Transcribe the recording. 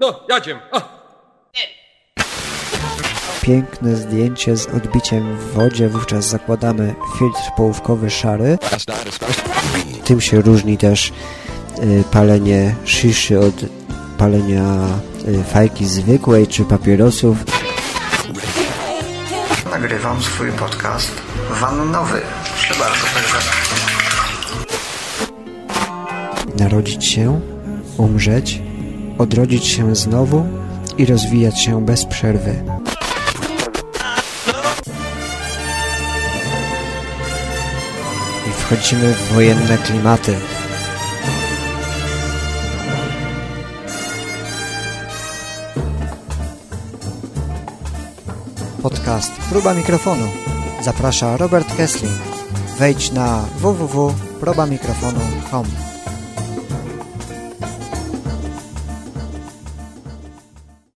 No, jadziem. A. Piękne zdjęcie z odbiciem w wodzie, wówczas zakładamy filtr połówkowy szary. Tym się różni też y, palenie sziszy od palenia y, fajki zwykłej czy papierosów. Nagrywam swój podcast wannowy. Proszę bardzo, także Narodzić się, umrzeć, odrodzić się znowu i rozwijać się bez przerwy. I wchodzimy w wojenne klimaty. Podcast Próba Mikrofonu. Zaprasza Robert Kessling. Wejdź na www.probamikrofonu.com